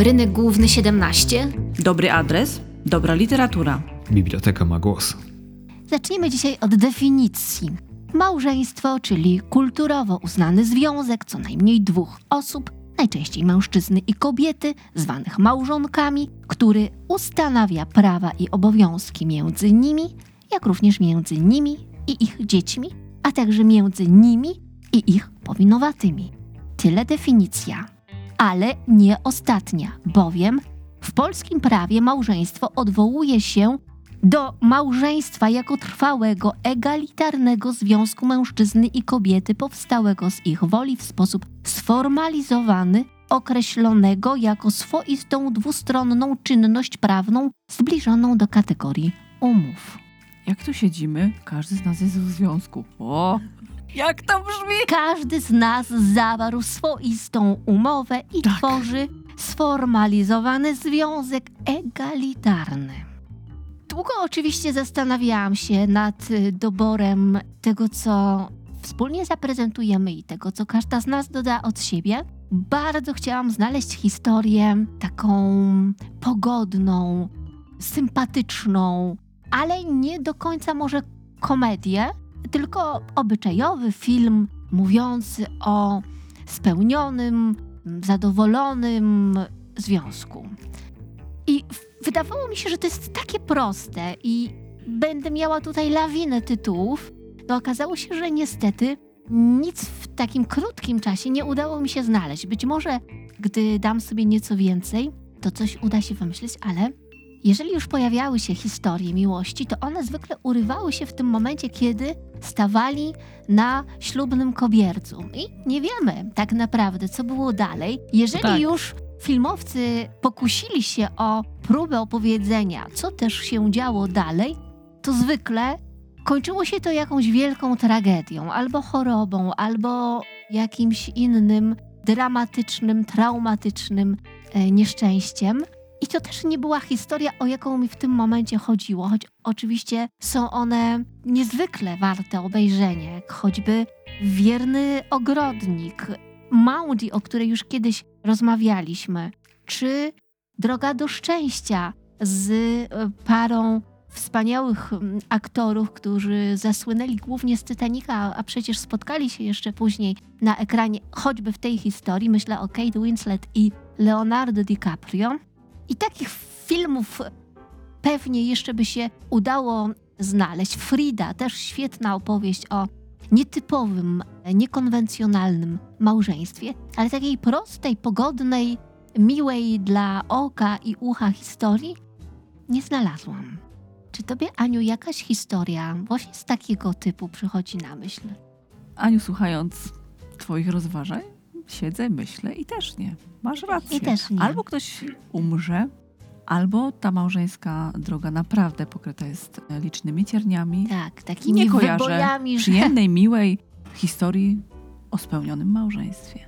Rynek Główny 17. Dobry adres, dobra literatura. Biblioteka ma głos. Zacznijmy dzisiaj od definicji. Małżeństwo, czyli kulturowo uznany związek co najmniej dwóch osób, najczęściej mężczyzny i kobiety, zwanych małżonkami, który ustanawia prawa i obowiązki między nimi, jak również między nimi i ich dziećmi, a także między nimi i ich powinowatymi. Tyle definicja. Ale nie ostatnia, bowiem w polskim prawie małżeństwo odwołuje się do małżeństwa jako trwałego, egalitarnego związku mężczyzny i kobiety powstałego z ich woli w sposób sformalizowany, określonego jako swoistą dwustronną czynność prawną zbliżoną do kategorii umów. Jak tu siedzimy, każdy z nas jest w związku. O, jak to brzmi? Każdy z nas zawarł swoistą umowę i Tak. tworzy sformalizowany związek egalitarny. Długo oczywiście zastanawiałam się nad y, doborem tego, co wspólnie zaprezentujemy i tego, co każda z nas doda od siebie. Bardzo chciałam znaleźć historię taką pogodną, sympatyczną, ale nie do końca może komedię, tylko obyczajowy film mówiący o spełnionym, zadowolonym związku. I wydawało mi się, że to jest takie proste i będę miała tutaj lawinę tytułów. No okazało się, że niestety nic w takim krótkim czasie nie udało mi się znaleźć. Być może, gdy dam sobie nieco więcej, to coś uda się wymyślić, ale jeżeli już pojawiały się historie miłości, to one zwykle urywały się w tym momencie, kiedy stawali na ślubnym kobiercu. I nie wiemy tak naprawdę, co było dalej. Jeżeli Tak. już filmowcy pokusili się o próbę opowiedzenia, co też się działo dalej, to zwykle kończyło się to jakąś wielką tragedią, albo chorobą, albo jakimś innym dramatycznym, traumatycznym e, nieszczęściem. I to też nie była historia, o jaką mi w tym momencie chodziło, choć oczywiście są one niezwykle warte obejrzenia, jak choćby Wierny Ogrodnik, Maudie, o której już kiedyś rozmawialiśmy, czy Droga do Szczęścia z e, parą wspaniałych aktorów, którzy zasłynęli głównie z Titanica, a przecież spotkali się jeszcze później na ekranie, choćby w tej historii, myślę o Kate Winslet i Leonardo DiCaprio. I takich filmów pewnie jeszcze by się udało znaleźć. Frida, też świetna opowieść o nietypowym, niekonwencjonalnym małżeństwie, ale takiej prostej, pogodnej, miłej dla oka i ucha historii nie znalazłam. Czy tobie, Aniu, jakaś historia właśnie z takiego typu przychodzi na myśl? Aniu, słuchając twoich rozważań, siedzę, myślę i też nie. Masz rację. I też nie. Albo ktoś umrze, albo ta małżeńska droga naprawdę pokryta jest licznymi cierniami. Tak, takimi Nie kojarzę wybojami, że... Przyjemnej, miłej historii o spełnionym małżeństwie.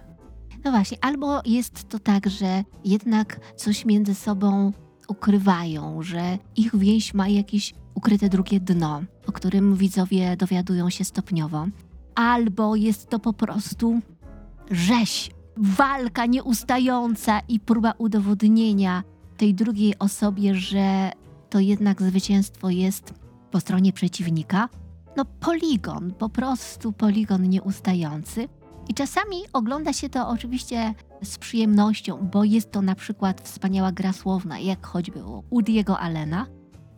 No właśnie, albo jest to tak, że jednak coś między sobą ukrywają, że ich więź ma jakieś ukryte drugie dno, o którym widzowie dowiadują się stopniowo. Albo jest to po prostu rzeź, walka nieustająca i próba udowodnienia tej drugiej osobie, że to jednak zwycięstwo jest po stronie przeciwnika. No poligon, po prostu poligon nieustający. I czasami ogląda się to oczywiście z przyjemnością, bo jest to na przykład wspaniała gra słowna, jak choćby u Woody'ego Allena,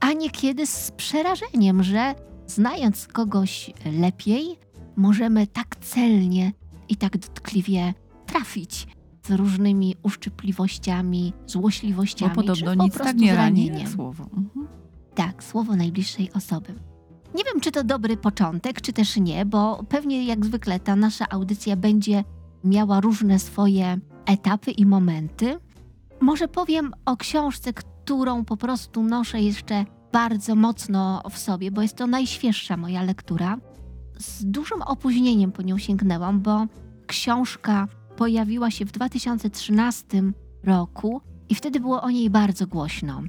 a niekiedy z przerażeniem, że znając kogoś lepiej, możemy tak celnie i tak dotkliwie trafić z różnymi uszczypliwościami, Bo złośliwościami, czy podobno po nic tak nie rani słowo. Mhm. Tak, słowo najbliższej osoby. Nie wiem, czy to dobry początek, czy też nie, bo pewnie jak zwykle ta nasza audycja będzie miała różne swoje etapy i momenty. Może powiem o książce, którą po prostu noszę jeszcze bardzo mocno w sobie, bo jest to najświeższa moja lektura. Z dużym opóźnieniem po nią sięgnęłam, bo książka pojawiła się w 2013 roku i wtedy było o niej bardzo głośno.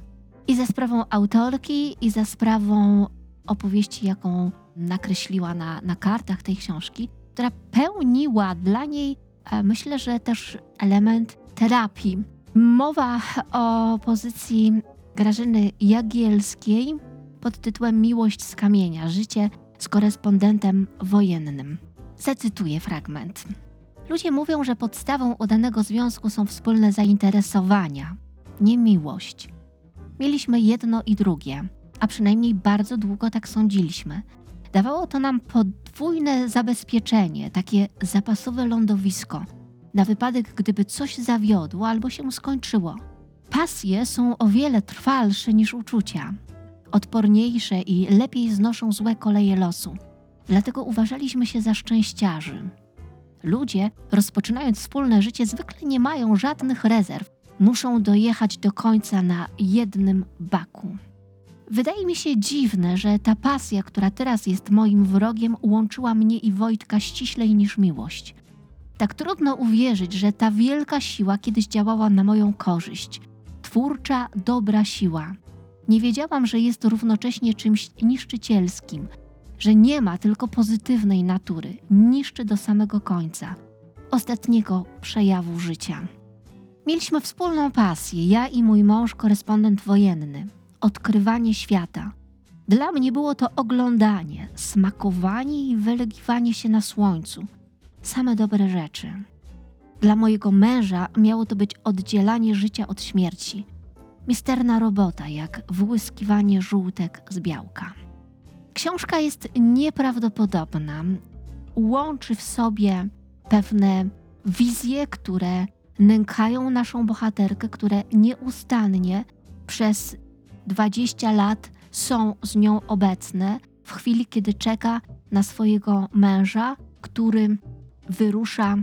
I za sprawą autorki, i za sprawą opowieści, jaką nakreśliła na, na kartach tej książki, która pełniła dla niej, e, myślę, że też element terapii Mowa o pozycji Grażyny Jagielskiej pod tytułem Miłość z kamienia życie z korespondentem wojennym. Zacytuję fragment. Ludzie mówią, że podstawą udanego związku są wspólne zainteresowania, nie miłość. Mieliśmy jedno i drugie, a przynajmniej bardzo długo tak sądziliśmy. Dawało to nam podwójne zabezpieczenie, takie zapasowe lądowisko, na wypadek, gdyby coś zawiodło albo się skończyło. Pasje są o wiele trwalsze niż uczucia, odporniejsze i lepiej znoszą złe koleje losu. Dlatego uważaliśmy się za szczęściarzy. Ludzie, rozpoczynając wspólne życie, zwykle nie mają żadnych rezerw. Muszą dojechać do końca na jednym baku. Wydaje mi się dziwne, że ta pasja, która teraz jest moim wrogiem, łączyła mnie i Wojtka ściślej niż miłość. Tak trudno uwierzyć, że ta wielka siła kiedyś działała na moją korzyść. Twórcza, dobra siła. Nie wiedziałam, że jest równocześnie czymś niszczycielskim, że nie ma tylko pozytywnej natury, niszczy do samego końca, ostatniego przejawu życia. Mieliśmy wspólną pasję, ja i mój mąż, korespondent wojenny odkrywanie świata. Dla mnie było to oglądanie, smakowanie i wylegiwanie się na słońcu. Same dobre rzeczy. Dla mojego męża miało to być oddzielanie życia od śmierci. Misterna robota, jak wyłyskiwanie żółtek z białka. Książka jest nieprawdopodobna. Łączy w sobie pewne wizje, które nękają naszą bohaterkę, które nieustannie przez 20 lat są z nią obecne w chwili, kiedy czeka na swojego męża, który wyrusza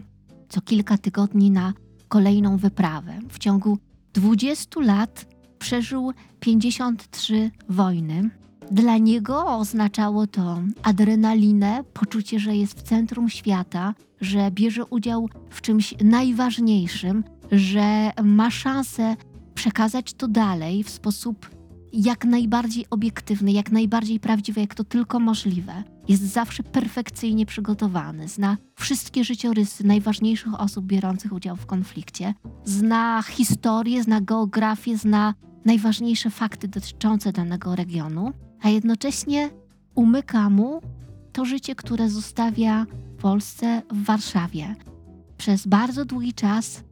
co kilka tygodni na kolejną wyprawę. W ciągu 20 lat przeżył 53 wojny. Dla niego oznaczało to adrenalinę, poczucie, że jest w centrum świata, że bierze udział w czymś najważniejszym, że ma szansę przekazać to dalej w sposób jak najbardziej obiektywny, jak najbardziej prawdziwy, jak to tylko możliwe. Jest zawsze perfekcyjnie przygotowany, zna wszystkie życiorysy najważniejszych osób biorących udział w konflikcie, zna historię, zna geografię, zna najważniejsze fakty dotyczące danego regionu, a jednocześnie umyka mu to życie, które zostawia w Polsce, w Warszawie. Przez bardzo długi czas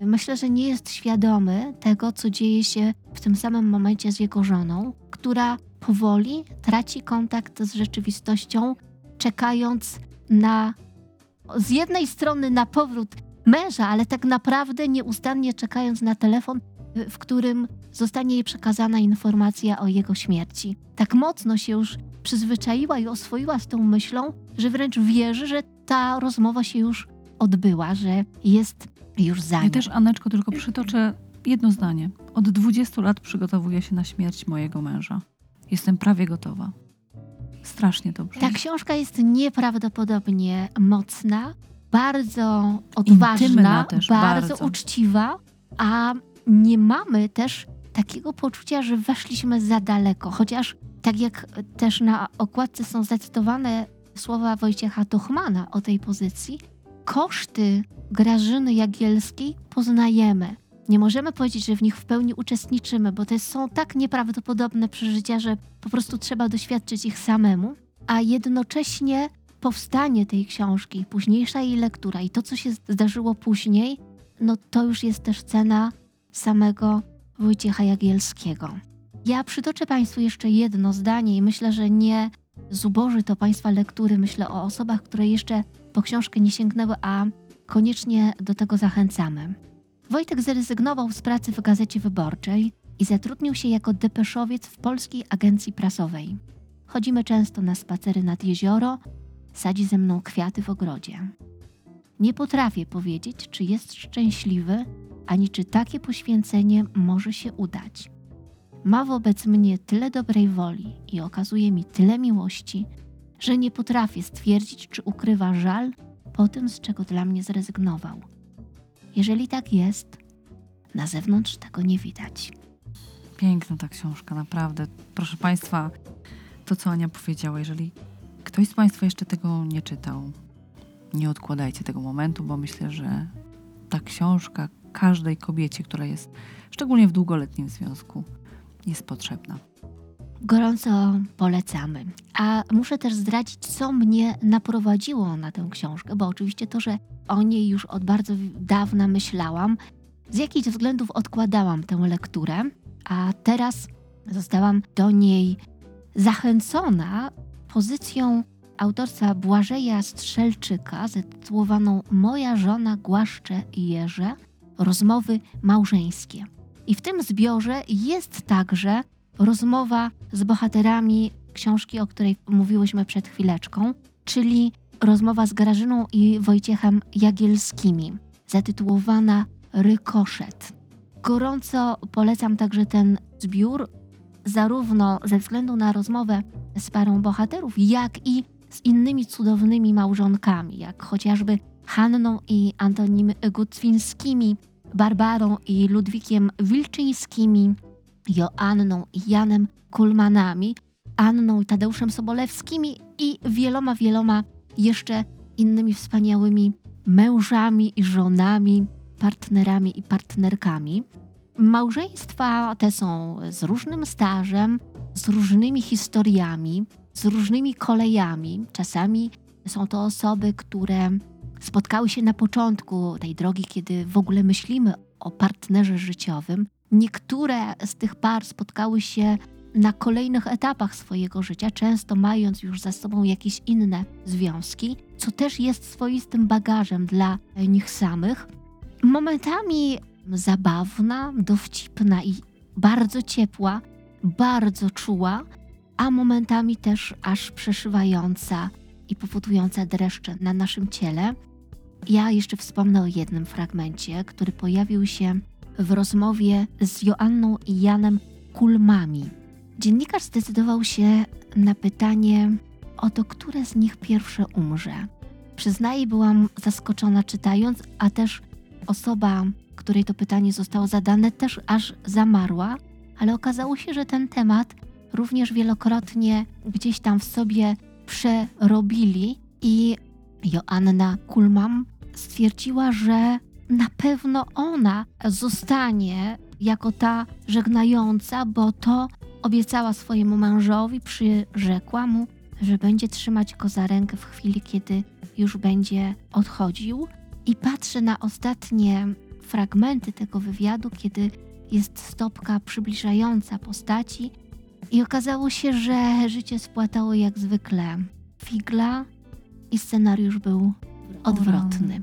Myślę, że nie jest świadomy tego, co dzieje się w tym samym momencie z jego żoną, która powoli traci kontakt z rzeczywistością, czekając na z jednej strony na powrót męża, ale tak naprawdę nieustannie czekając na telefon, w którym zostanie jej przekazana informacja o jego śmierci. Tak mocno się już przyzwyczaiła i oswoiła z tą myślą, że wręcz wierzy, że ta rozmowa się już odbyła, że jest już za Ja nią. też, Aneczko, tylko przytoczę jedno zdanie. Od 20 lat przygotowuję się na śmierć mojego męża. Jestem prawie gotowa. Strasznie dobrze. Ta książka jest nieprawdopodobnie mocna, bardzo odważna, też, bardzo, bardzo. uczciwa, a nie mamy też takiego poczucia, że weszliśmy za daleko. Chociaż tak jak też na okładce są zacytowane słowa Wojciecha Tuchmana o tej pozycji, koszty Grażyny Jagielskiej poznajemy. Nie możemy powiedzieć, że w nich w pełni uczestniczymy, bo to są tak nieprawdopodobne przeżycia, że po prostu trzeba doświadczyć ich samemu, a jednocześnie powstanie tej książki, późniejsza jej lektura i to, co się zdarzyło później, no to już jest też cena samego Wojciecha Jagielskiego. Ja przytoczę Państwu jeszcze jedno zdanie i myślę, że nie zuboży to Państwa lektury. Myślę o osobach, które jeszcze po książkę nie sięgnęły, a koniecznie do tego zachęcamy. Wojtek zrezygnował z pracy w Gazecie Wyborczej i zatrudnił się jako depeszowiec w Polskiej Agencji Prasowej. Chodzimy często na spacery nad jezioro, sadzi ze mną kwiaty w ogrodzie. Nie potrafię powiedzieć, czy jest szczęśliwy, ani czy takie poświęcenie może się udać. Ma wobec mnie tyle dobrej woli i okazuje mi tyle miłości, że nie potrafię stwierdzić, czy ukrywa żal po tym, z czego dla mnie zrezygnował. Jeżeli tak jest, na zewnątrz tego nie widać. Piękna ta książka, naprawdę. Proszę Państwa, to co Ania powiedziała, jeżeli ktoś z Państwa jeszcze tego nie czytał, nie odkładajcie tego momentu, bo myślę, że ta książka każdej kobiecie, która jest szczególnie w długoletnim związku, jest potrzebna. Gorąco polecamy. A muszę też zdradzić, co mnie naprowadziło na tę książkę, bo oczywiście to, że o niej już od bardzo dawna myślałam, z jakichś względów odkładałam tę lekturę, a teraz zostałam do niej zachęcona pozycją autorstwa Błażeja Strzelczyka zatytułowaną Moja żona głaszcze jeże rozmowy małżeńskie. I w tym zbiorze jest także rozmowa z bohaterami książki, o której mówiłyśmy przed chwileczką, czyli rozmowa z Grażyną i Wojciechem Jagielskimi, zatytułowana Rykoszet. Gorąco polecam także ten zbiór, zarówno ze względu na rozmowę z parą bohaterów, jak i z innymi cudownymi małżonkami, jak chociażby Hanną i Antonim Gutwińskimi, Barbarą i Ludwikiem Wilczyńskimi, Joanną i Janem Kulmanami, Anną i Tadeuszem Sobolewskimi i wieloma, wieloma jeszcze innymi wspaniałymi mężami i żonami, partnerami i partnerkami. Małżeństwa te są z różnym stażem, z różnymi historiami, z różnymi kolejami. Czasami są to osoby, które spotkały się na początku tej drogi, kiedy w ogóle myślimy o partnerze życiowym. Niektóre z tych par spotkały się na kolejnych etapach swojego życia, często mając już za sobą jakieś inne związki, co też jest swoistym bagażem dla nich samych. Momentami zabawna, dowcipna i bardzo ciepła, bardzo czuła, a momentami też aż przeszywająca i powodująca dreszcze na naszym ciele. Ja jeszcze wspomnę o jednym fragmencie, który pojawił się w rozmowie z Joanną i Janem Kulmami. Dziennikarz zdecydował się na pytanie o to, które z nich pierwsze umrze. Przyznaję, byłam zaskoczona czytając, a też osoba, której to pytanie zostało zadane, też aż zamarła, ale okazało się, że ten temat również wielokrotnie gdzieś tam w sobie przerobili i Joanna Kulmam stwierdziła, że na pewno ona zostanie jako ta żegnająca, bo to obiecała swojemu mężowi, przyrzekła mu, że będzie trzymać go za rękę w chwili, kiedy już będzie odchodził. I patrzę na ostatnie fragmenty tego wywiadu, kiedy jest stopka przybliżająca postaci, i okazało się, że życie spłatało jak zwykle figla i scenariusz był odwrotny.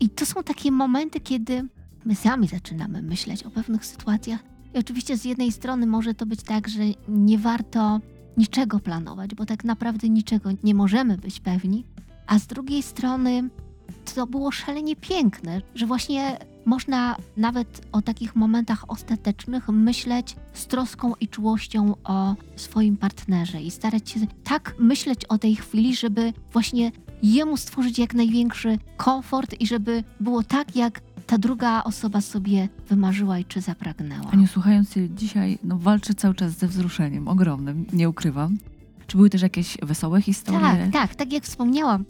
I to są takie momenty, kiedy my sami zaczynamy myśleć o pewnych sytuacjach. I oczywiście z jednej strony może to być tak, że nie warto niczego planować, bo tak naprawdę niczego nie możemy być pewni, a z drugiej strony to było szalenie piękne, że właśnie można nawet o takich momentach ostatecznych myśleć z troską i czułością o swoim partnerze i starać się tak myśleć o tej chwili, żeby właśnie jemu stworzyć jak największy komfort i żeby było tak, jak ta druga osoba sobie wymarzyła i czy zapragnęła. Aniu, słuchając cię dzisiaj, no walczę cały czas ze wzruszeniem ogromnym, nie ukrywam. Czy były też jakieś wesołe historie? Tak, tak, tak jak wspomniałam,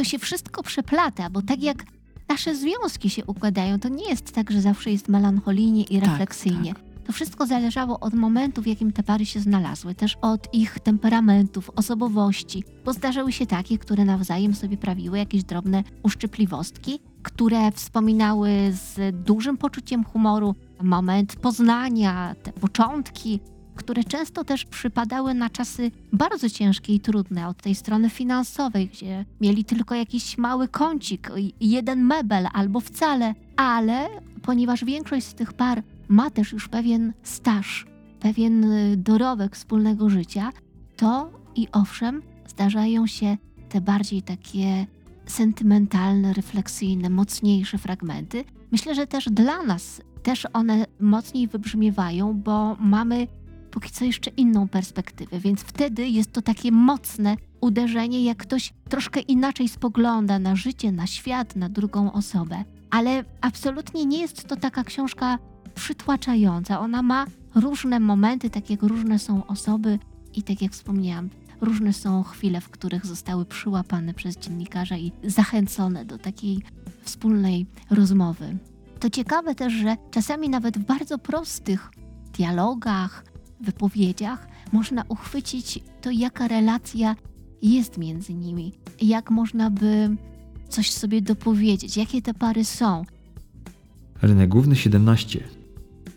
to się wszystko przeplata, bo tak jak nasze związki się układają, to nie jest tak, że zawsze jest melancholijnie i Tak, refleksyjnie. tak. To wszystko zależało od momentu, w jakim te pary się znalazły, też od ich temperamentów, osobowości, bo zdarzały się takie, które nawzajem sobie prawiły jakieś drobne uszczypliwostki, które wspominały z dużym poczuciem humoru moment poznania, te początki, które często też przypadały na czasy bardzo ciężkie i trudne od tej strony finansowej, gdzie mieli tylko jakiś mały kącik, jeden mebel albo wcale, ale ponieważ większość z tych par ma też już pewien staż, pewien y, dorobek wspólnego życia, to i owszem, zdarzają się te bardziej takie sentymentalne, refleksyjne, mocniejsze fragmenty. Myślę, że też dla nas też one mocniej wybrzmiewają, bo mamy póki co jeszcze inną perspektywę, więc wtedy jest to takie mocne uderzenie, jak ktoś troszkę inaczej spogląda na życie, na świat, na drugą osobę. Ale absolutnie nie jest to taka książka przytłaczająca. Ona ma różne momenty, tak jak różne są osoby i tak jak wspomniałam, różne są chwile, w których zostały przyłapane przez dziennikarza i zachęcone do takiej wspólnej rozmowy. To ciekawe też, że czasami nawet w bardzo prostych dialogach, wypowiedziach można uchwycić to, jaka relacja jest między nimi, jak można by coś sobie dopowiedzieć, jakie te pary są. Rynek główny 17.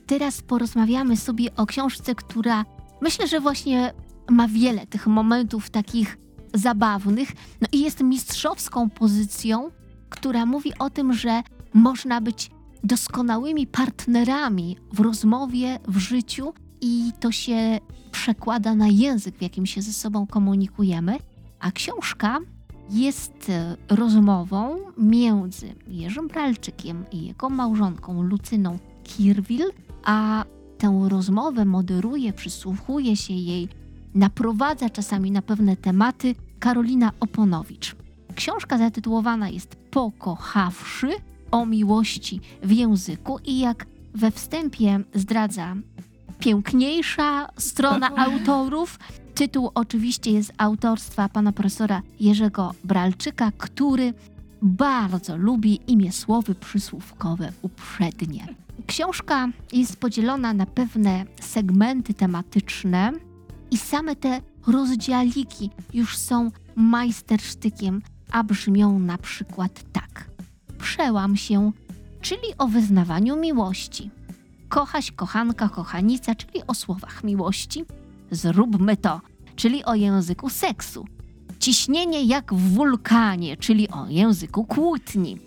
Teraz porozmawiamy sobie o książce, która myślę, że właśnie ma wiele tych momentów takich zabawnych, no i jest mistrzowską pozycją, która mówi o tym, że można być doskonałymi partnerami w rozmowie, w życiu i to się przekłada na język, w jakim się ze sobą komunikujemy. A książka jest e, rozmową między Jerzym Bralczykiem i jego małżonką Lucyną Kirwil, a tę rozmowę moderuje, przysłuchuje się jej, naprowadza czasami na pewne tematy Karolina Oponowicz. Książka zatytułowana jest Pokochawszy o miłości w języku i jak we wstępie zdradza piękniejsza strona autorów. Tytuł oczywiście jest autorstwa pana profesora Jerzego Bralczyka, który bardzo lubi imię słowy przysłówkowe uprzednie. Książka jest podzielona na pewne segmenty tematyczne i same te rozdziałiki już są majstersztykiem, a brzmią na przykład tak. Przełam się, czyli o wyznawaniu miłości. Kochaś, kochanka, kochanica, czyli o słowach miłości. Zróbmy to, czyli o języku seksu. Ciśnienie jak w wulkanie, czyli o języku kłótni.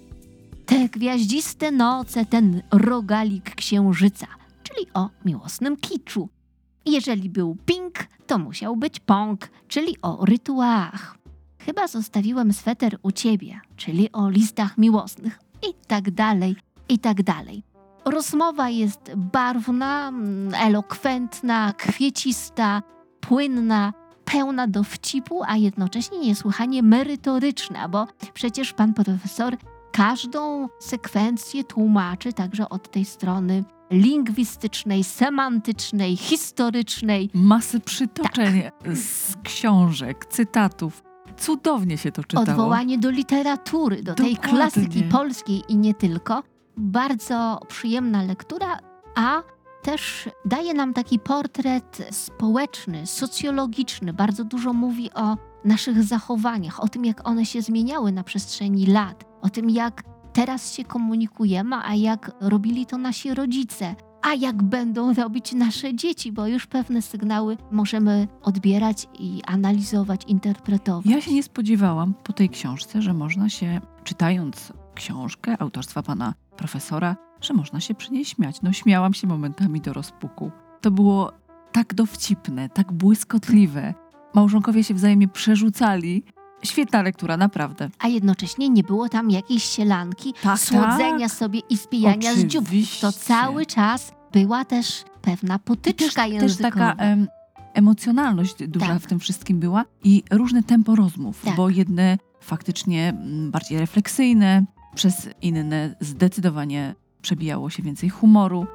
Te gwiaździste noce, ten rogalik księżyca, czyli o miłosnym kiczu. Jeżeli był ping, to musiał być pong, czyli o rytuałach. Chyba zostawiłem sweter u ciebie, czyli o listach miłosnych i tak dalej, i tak dalej. Rozmowa jest barwna, mm, elokwentna, kwiecista, płynna, pełna dowcipu, a jednocześnie niesłychanie merytoryczna, bo przecież pan profesor każdą sekwencję tłumaczy także od tej strony lingwistycznej, semantycznej, historycznej. Masy przytoczeń z książek, cytatów. Cudownie się to czytało. Odwołanie do literatury, do tej Dokładnie. klasyki polskiej i nie tylko. Bardzo przyjemna lektura, a też daje nam taki portret społeczny, socjologiczny. Bardzo dużo mówi o naszych zachowaniach, o tym, jak one się zmieniały na przestrzeni lat, o tym, jak teraz się komunikujemy, a jak robili to nasi rodzice, a jak będą robić nasze dzieci, bo już pewne sygnały możemy odbierać i analizować, interpretować. Ja się nie spodziewałam po tej książce, że można się, czytając książkę autorstwa pana profesora, że można się przy niej śmiać. No śmiałam się momentami do rozpuku. To było tak dowcipne, tak błyskotliwe. Małżonkowie się wzajemnie przerzucali. Świetna lektura, naprawdę. a jednocześnie nie było tam jakiejś sielanki, Tak, słodzenia tak. sobie i spijania z dzióbków. Oczywiście. To cały czas była też pewna też, potyczka też językowa. taka em, emocjonalność duża Tak. w tym wszystkim była i różne tempo rozmów, Tak. bo jedne faktycznie mm, bardziej refleksyjne, przez inne zdecydowanie przebijało się więcej humoru,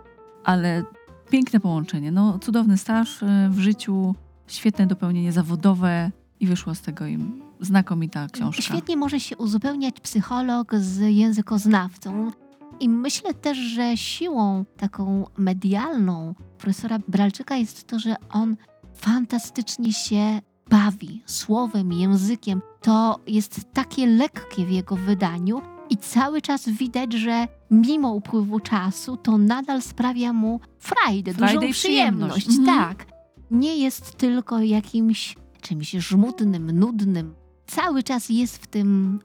ale piękne połączenie. No, cudowny staż e, w życiu, świetne dopełnienie zawodowe i wyszła z tego im znakomita książka. Świetnie może się uzupełniać psycholog z językoznawcą. I myślę też, że siłą taką medialną profesora Bralczyka jest to, że on fantastycznie się bawi słowem, językiem. To jest takie lekkie w jego wydaniu i cały czas widać, że mimo upływu czasu to nadal sprawia mu frajdę, dużą przyjemność. przyjemność. Mhm. Tak. Nie jest tylko jakimś czymś żmudnym, nudnym. Cały czas jest w tym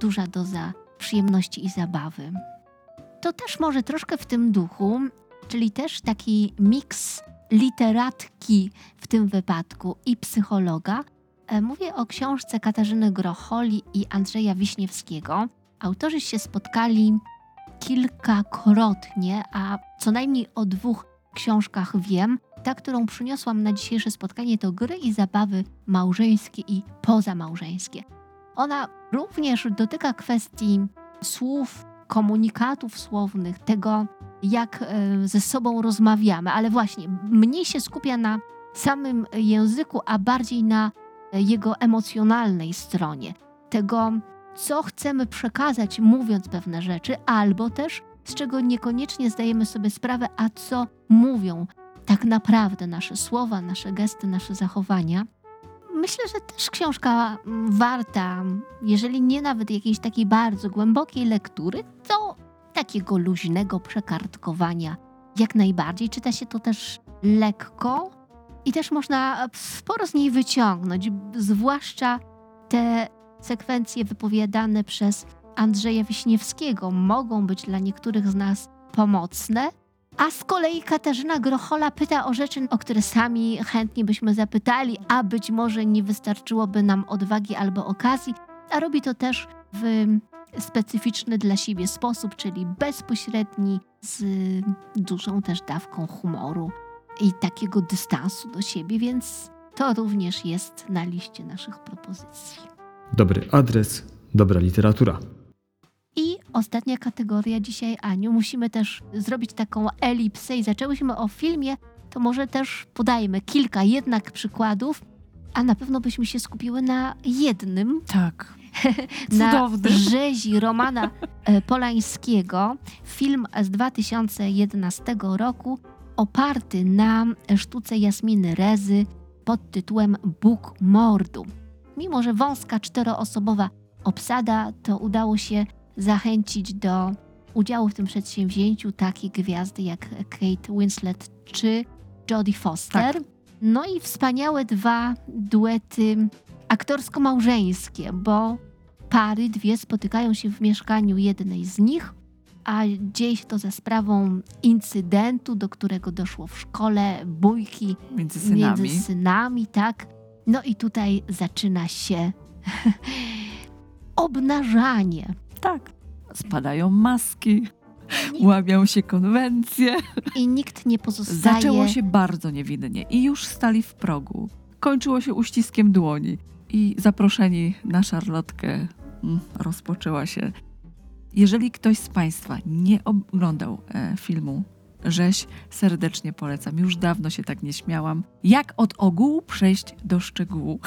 duża doza przyjemności i zabawy. To też może troszkę w tym duchu, czyli też taki miks literatki w tym wypadku i psychologa. E, Mówię o książce Katarzyny Grocholi i Andrzeja Wiśniewskiego. Autorzy się spotkali kilkakrotnie, a co najmniej o dwóch książkach wiem. Ta, którą przyniosłam na dzisiejsze spotkanie, to gry i zabawy małżeńskie i pozamałżeńskie. Ona również dotyka kwestii słów, komunikatów słownych, tego, jak e, ze sobą rozmawiamy, ale właśnie mniej się skupia na samym języku, a bardziej na e, jego emocjonalnej stronie. Tego, co chcemy przekazać, mówiąc pewne rzeczy, albo też z czego niekoniecznie zdajemy sobie sprawę, a co mówią tak naprawdę nasze słowa, nasze gesty, nasze zachowania. Myślę, że też książka warta, jeżeli nie nawet jakiejś takiej bardzo głębokiej lektury, to takiego luźnego przekartkowania jak najbardziej. Czyta się to też lekko i też można sporo z niej wyciągnąć, zwłaszcza te sekwencje wypowiadane przez Andrzeja Wiśniewskiego mogą być dla niektórych z nas pomocne. A z kolei Katarzyna Grochola pyta o rzeczy, o które sami chętnie byśmy zapytali, a być może nie wystarczyłoby nam odwagi albo okazji, a robi to też w specyficzny dla siebie sposób, czyli bezpośredni, z dużą też dawką humoru i takiego dystansu do siebie, więc to również jest na liście naszych propozycji. Dobry adres, dobra literatura. I ostatnia kategoria dzisiaj, Aniu. Musimy też zrobić taką elipsę i zaczęłyśmy o filmie, to może też podajmy kilka jednak przykładów, a na pewno byśmy się skupiły na jednym, Tak. na Cudowny. rzezi Romana e, Polańskiego. Film z 2011 roku oparty na sztuce Jasminy Rezy pod tytułem Bóg mordu. Mimo, że wąska czteroosobowa obsada, to udało się zachęcić do udziału w tym przedsięwzięciu takie gwiazdy jak Kate Winslet czy Jodie Foster. Tak. No i wspaniałe dwa duety aktorsko-małżeńskie, bo pary dwie spotykają się w mieszkaniu jednej z nich, a dzieje się to za sprawą incydentu, do którego doszło w szkole, bójki Między synami. między synami, tak? No i tutaj zaczyna się obnażanie. Tak. Spadają maski, łamią się konwencje. I nikt nie pozostaje. Zaczęło się bardzo niewinnie i już stali w progu. Kończyło się uściskiem dłoni i zaproszeni na szarlotkę mm, rozpoczęła się. Jeżeli ktoś z Państwa nie oglądał e, filmu Rzeź, serdecznie polecam. Już dawno się tak nie śmiałam. Jak od ogółu przejść do szczegółu.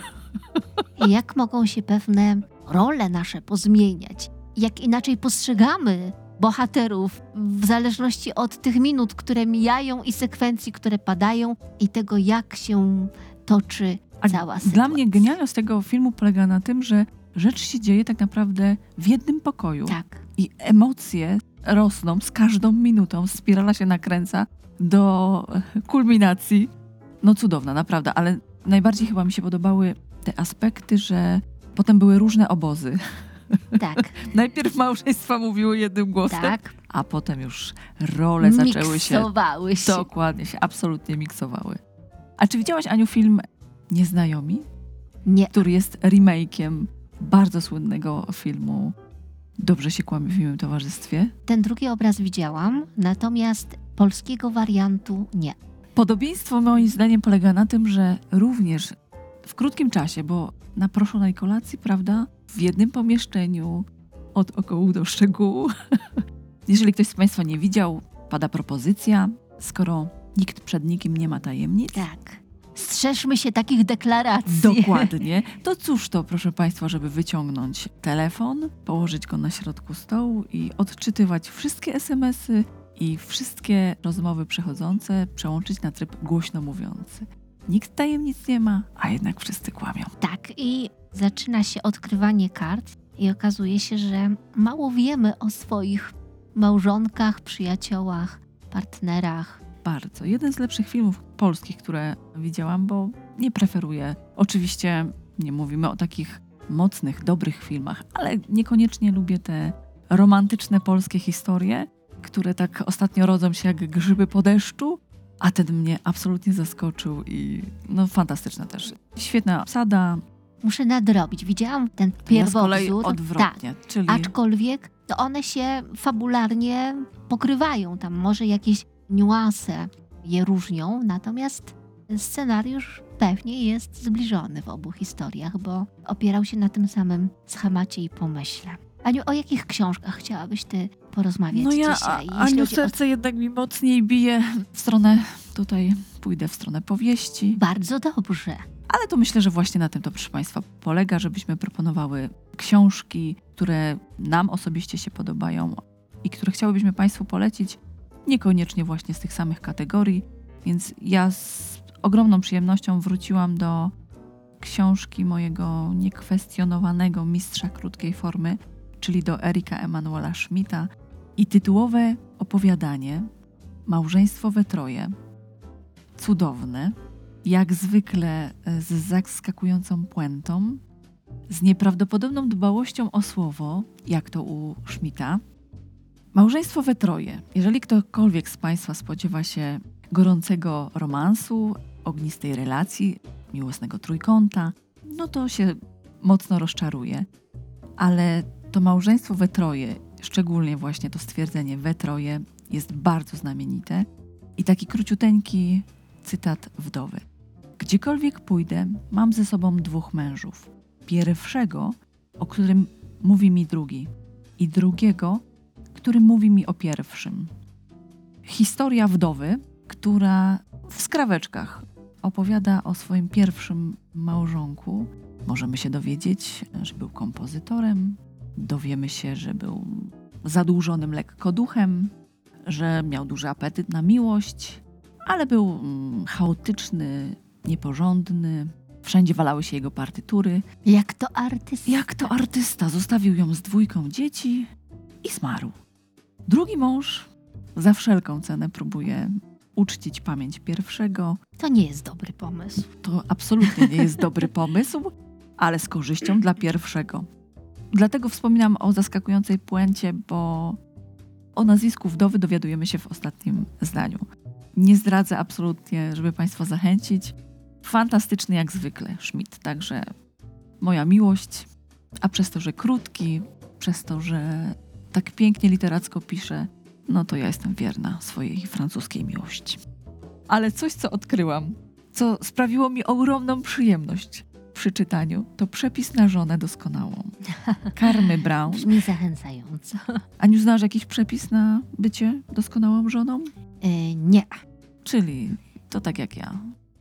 I jak mogą się pewne role nasze pozmieniać? Jak inaczej postrzegamy bohaterów w zależności od tych minut, które mijają i sekwencji, które padają i tego, jak się toczy A cała Dla mnie genialność tego filmu polega na tym, że rzecz się dzieje tak naprawdę w jednym pokoju. Tak. I emocje rosną z każdą minutą, spirala się nakręca do kulminacji. No cudowna, naprawdę, ale najbardziej chyba mi się podobały te aspekty, że potem były różne obozy. Tak, Najpierw małżeństwa mówiły jednym głosem, tak. a potem już role zaczęły się Miksowały się. dokładnie się absolutnie miksowały. A czy widziałaś Aniu film Nieznajomi, Nie, który jest remake'iem bardzo słynnego filmu Dobrze się kłamie w miłym towarzystwie? ten drugi obraz widziałam, natomiast polskiego wariantu nie. Podobieństwo moim zdaniem polega na tym, że również w krótkim czasie, bo na proszonej kolacji, prawda, w jednym pomieszczeniu, od okołu do szczegółu. Jeżeli ktoś z Państwa nie widział, pada propozycja, skoro nikt przed nikim nie ma tajemnic, Tak. Strzeżmy się takich deklaracji. Dokładnie. To cóż to, proszę Państwa, żeby wyciągnąć telefon, położyć go na środku stołu i odczytywać wszystkie SMS-y i wszystkie rozmowy przechodzące, przełączyć na tryb głośno mówiący. Nikt tajemnic nie ma, a jednak wszyscy kłamią. Tak, i zaczyna się odkrywanie kart i okazuje się, że mało wiemy o swoich małżonkach, przyjaciołach, partnerach. Bardzo. Jeden z lepszych filmów polskich, które widziałam, bo nie preferuję. Oczywiście nie mówimy o takich mocnych, dobrych filmach, ale niekoniecznie lubię te romantyczne polskie historie, które tak ostatnio rodzą się jak grzyby po deszczu, a ten mnie absolutnie zaskoczył i no fantastyczna też. Świetna obsada, Muszę nadrobić. Widziałam ten ja z kolei pierwowzór. Tak, odwrotnie, czyli aczkolwiek to one się fabularnie pokrywają. Tam może jakieś niuanse je różnią, natomiast scenariusz pewnie jest zbliżony w obu historiach, bo opierał się na tym samym schemacie i pomyśle. Aniu, o jakich książkach chciałabyś ty porozmawiać no ja, dzisiaj? jeśli Aniu, chodzi o- serce jednak mi mocniej bije w stronę, tutaj pójdę w stronę powieści. Bardzo dobrze. Ale to myślę, że właśnie na tym to, proszę Państwa, polega, żebyśmy proponowały książki, które nam osobiście się podobają, i które chciałybyśmy Państwu polecić, niekoniecznie właśnie z tych samych kategorii, więc ja z ogromną przyjemnością wróciłam do książki mojego niekwestionowanego mistrza krótkiej formy, czyli do Erika Emanuela Schmidta i tytułowe opowiadanie Małżeństwo we troje. Cudowne, jak zwykle e, z zaskakującą puentą, z nieprawdopodobną dbałością o słowo, jak to u Schmidta. Małżeństwo we troje. Jeżeli ktokolwiek z Państwa spodziewa się gorącego romansu, ognistej relacji, miłosnego trójkąta, no to się mocno rozczaruje. Ale to małżeństwo we troje, szczególnie właśnie to stwierdzenie we troje, jest bardzo znamienite. I taki króciuteńki cytat wdowy. Gdziekolwiek pójdę, mam ze sobą dwóch mężów. Pierwszego, o którym mówi mi drugi, i drugiego, który mówi mi o pierwszym. Historia wdowy, która w skraweczkach opowiada o swoim pierwszym małżonku. Możemy się dowiedzieć, że był kompozytorem, dowiemy się, że był zadłużonym lekko duchem, że miał duży apetyt na miłość, ale był mm, chaotyczny, nieporządny. Wszędzie walały się jego partytury. Jak to artysta. Jak to artysta zostawił ją z dwójką dzieci i zmarł. Drugi mąż za wszelką cenę próbuje uczcić pamięć pierwszego. To nie jest dobry pomysł. To absolutnie nie jest dobry pomysł, ale z korzyścią dla pierwszego. Dlatego wspominam o zaskakującej puencie, bo o nazwisku wdowy dowiadujemy się w ostatnim zdaniu. Nie zdradzę absolutnie, żeby Państwa zachęcić. Fantastyczny jak zwykle Schmidt, także moja miłość, a przez to, że krótki, przez to, że tak pięknie literacko pisze, no to ja jestem wierna swojej francuskiej miłości. Ale coś, co odkryłam, co sprawiło mi ogromną przyjemność przy czytaniu, to przepis na żonę doskonałą. Karmy Brown. Brzmi zachęcająco. Aniu, znasz jakiś przepis na bycie doskonałą żoną? E, nie. Czyli to tak jak ja.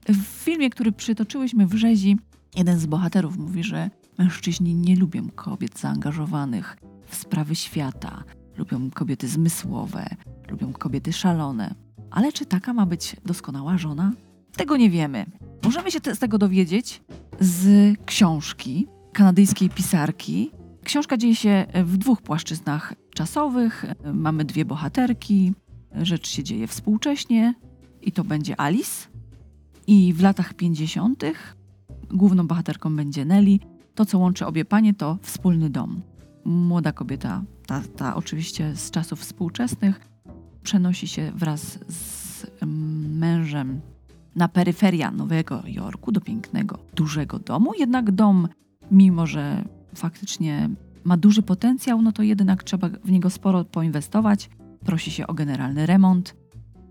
W filmie, który przytoczyłyśmy w rzezi, jeden z bohaterów mówi, że mężczyźni nie lubią kobiet zaangażowanych w sprawy świata, lubią kobiety zmysłowe, lubią kobiety szalone. Ale czy taka ma być doskonała żona? Tego nie wiemy. Możemy się te, z tego dowiedzieć z książki kanadyjskiej pisarki. Książka dzieje się w dwóch płaszczyznach czasowych. Mamy dwie bohaterki. Rzecz się dzieje współcześnie i to będzie Alice. I w latach 50. główną bohaterką będzie Nelly. To, co łączy obie panie, to wspólny dom. Młoda kobieta, ta, ta oczywiście z czasów współczesnych, przenosi się wraz z mężem na peryferia Nowego Jorku, do pięknego, dużego domu. Jednak dom, mimo że faktycznie ma duży potencjał, no to jednak trzeba w niego sporo poinwestować. Prosi się o generalny remont.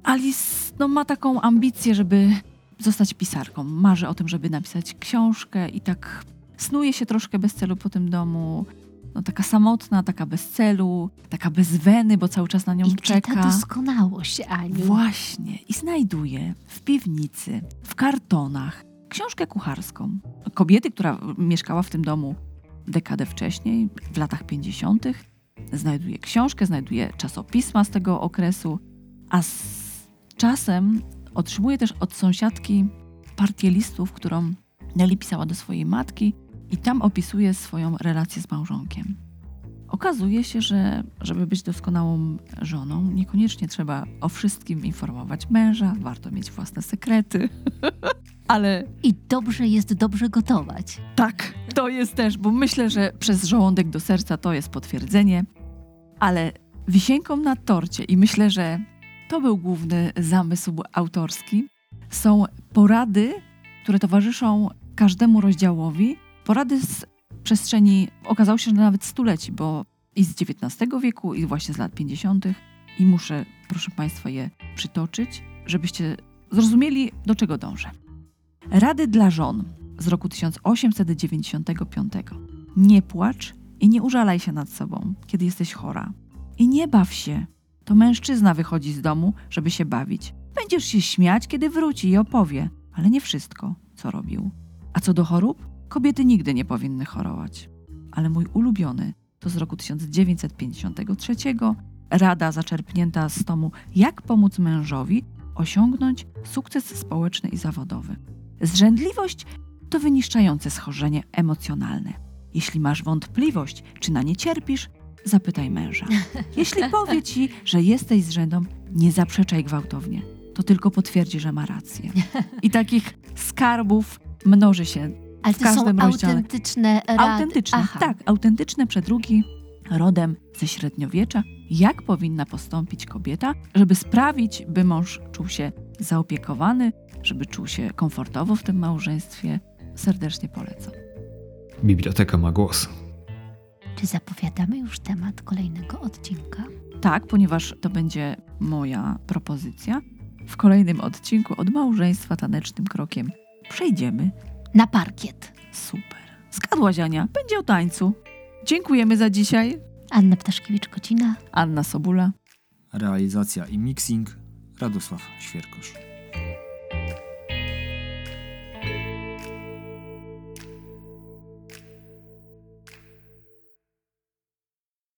Alice no, ma taką ambicję, żeby zostać pisarką. Marzy o tym, żeby napisać książkę i tak snuje się troszkę bez celu po tym domu. No, taka samotna, taka bez celu, taka bez weny, bo cały czas na nią I czeka. ta doskonałość, Aniu? Właśnie. I znajduje w piwnicy, w kartonach, książkę kucharską. Kobiety, która mieszkała w tym domu dekadę wcześniej, w latach 50., znajduje książkę, znajduje czasopisma z tego okresu, a z czasem otrzymuje też od sąsiadki partię listów, którą Nelly pisała do swojej matki i tam opisuje swoją relację z małżonkiem. Okazuje się, że żeby być doskonałą żoną, niekoniecznie trzeba o wszystkim informować męża, warto mieć własne sekrety. Ale I dobrze jest dobrze gotować. tak, to jest też, bo myślę, że przez żołądek do serca to jest potwierdzenie. Ale wisienką na torcie, i myślę, że to był główny zamysł autorski, są porady, które towarzyszą każdemu rozdziałowi. Porady z przestrzeni, okazało się, że nawet stuleci, bo i z XIX wieku, i właśnie z lat 50. I muszę, proszę Państwa, je przytoczyć, żebyście zrozumieli, do czego dążę. Rady dla żon z roku 1895. Nie płacz i nie użalaj się nad sobą, kiedy jesteś chora. I nie baw się. To mężczyzna wychodzi z domu, żeby się bawić. Będziesz się śmiać, kiedy wróci i opowie, ale nie wszystko, co robił. A co do chorób? Kobiety nigdy nie powinny chorować. Ale mój ulubiony to z roku 1953 rada zaczerpnięta z tomu Jak pomóc mężowi osiągnąć sukces społeczny i zawodowy. Zrzędliwość to wyniszczające schorzenie emocjonalne. Jeśli masz wątpliwość, czy na nie cierpisz, zapytaj męża. Jeśli powie ci, że jesteś zrzędą, nie zaprzeczaj gwałtownie. To tylko potwierdzi, że ma rację. I takich skarbów mnoży się Ale w to są rozdziale. autentyczne rady. Autentyczne, Aha. tak, autentyczne przedrugi rodem ze średniowiecza, jak powinna postąpić kobieta, żeby sprawić, by mąż czuł się zaopiekowany, żeby czuł się komfortowo w tym małżeństwie. Serdecznie polecam. Biblioteka ma głos. Czy zapowiadamy już temat kolejnego odcinka? Tak, ponieważ to będzie moja propozycja. W kolejnym odcinku od małżeństwa tanecznym krokiem przejdziemy. Na parkiet. Super. Zgadłaś, Ania. Będzie o tańcu. Dziękujemy za dzisiaj. Anna Ptaszkiewicz-Kocina. Anna Sobula. Realizacja i mixing Radosław Świerkosz.